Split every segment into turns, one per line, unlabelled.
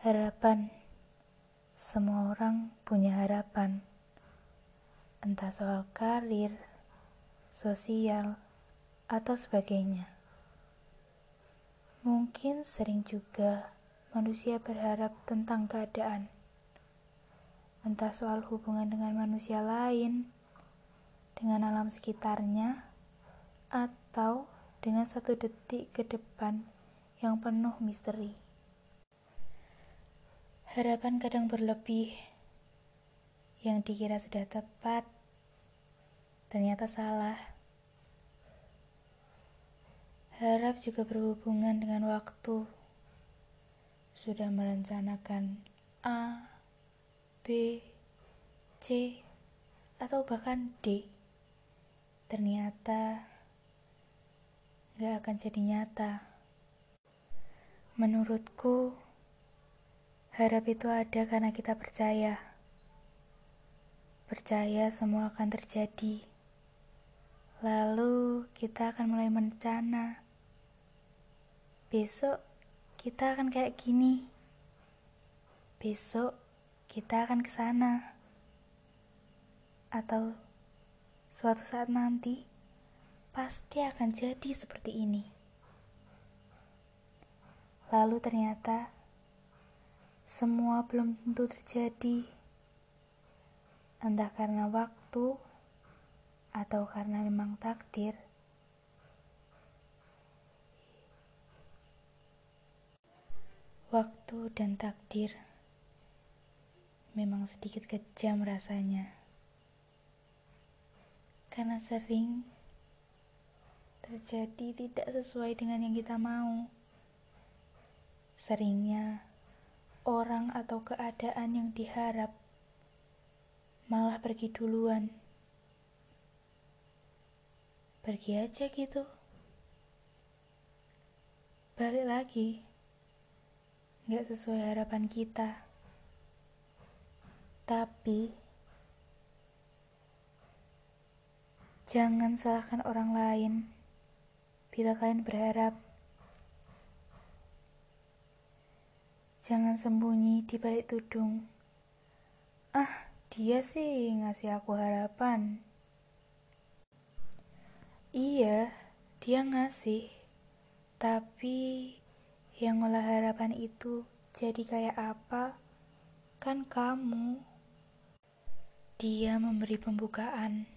Harapan. Semua orang punya harapan. Entah soal karir, sosial, atau sebagainya. Mungkin sering juga manusia berharap tentang keadaan. Entah soal hubungan dengan manusia lain, dengan alam sekitarnya, atau dengan satu detik ke depan yang penuh misteri. Harapan kadang berlebih. Yang dikira sudah tepat, ternyata salah. Harap juga berhubungan dengan waktu. Sudah merencanakan A, B, C, atau bahkan D. Ternyata gak akan jadi nyata. Menurutku, Harap itu ada karena kita percaya. Percaya semua akan terjadi. Lalu kita akan mulai merencana. Besok kita akan kayak gini. Besok kita akan ke sana. Atau suatu saat nanti pasti akan jadi seperti ini. Lalu ternyata semua belum tentu terjadi, entah karena waktu atau karena memang takdir. Waktu dan takdir memang sedikit kejam rasanya, karena sering terjadi tidak sesuai dengan yang kita mau. Seringnya orang atau keadaan yang diharap malah pergi duluan. Pergi aja gitu. Balik lagi. Gak sesuai harapan kita. Tapi jangan salahkan orang lain bila kalian berharap Jangan sembunyi di balik tudung. Ah, dia sih ngasih aku harapan. Iya, dia ngasih. Tapi yang ngolah harapan itu jadi kayak apa? Kan kamu. Dia memberi pembukaan.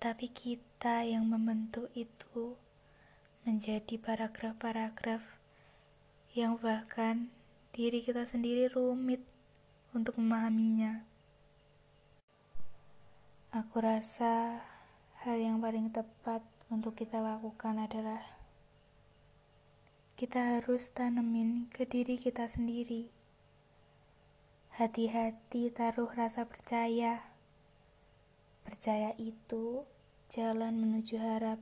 Tapi kita yang membentuk itu menjadi paragraf-paragraf yang bahkan diri kita sendiri rumit untuk memahaminya. Aku rasa hal yang paling tepat untuk kita lakukan adalah kita harus tanemin ke diri kita sendiri. Hati-hati taruh rasa percaya. Percaya itu jalan menuju harap.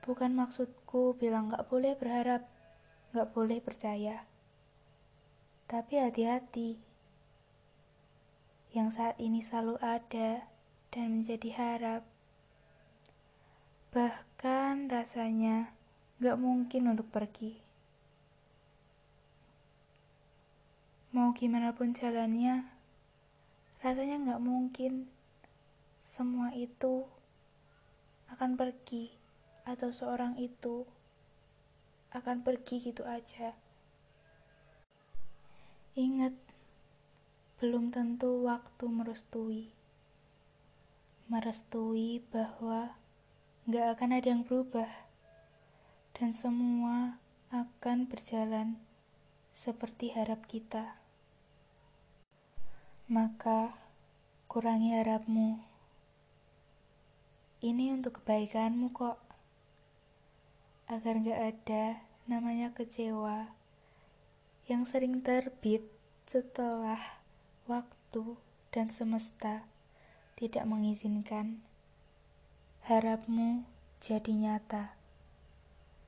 Bukan maksudku bilang gak boleh berharap, Gak boleh percaya. Tapi hati-hati. Yang saat ini selalu ada dan menjadi harap. Bahkan rasanya gak mungkin untuk pergi. Mau gimana pun jalannya, rasanya gak mungkin semua itu akan pergi atau seorang itu akan pergi gitu aja. Ingat, belum tentu waktu merestui. Merestui bahwa gak akan ada yang berubah. Dan semua akan berjalan seperti harap kita. Maka, kurangi harapmu. Ini untuk kebaikanmu kok agar gak ada namanya kecewa yang sering terbit setelah waktu dan semesta tidak mengizinkan harapmu jadi nyata.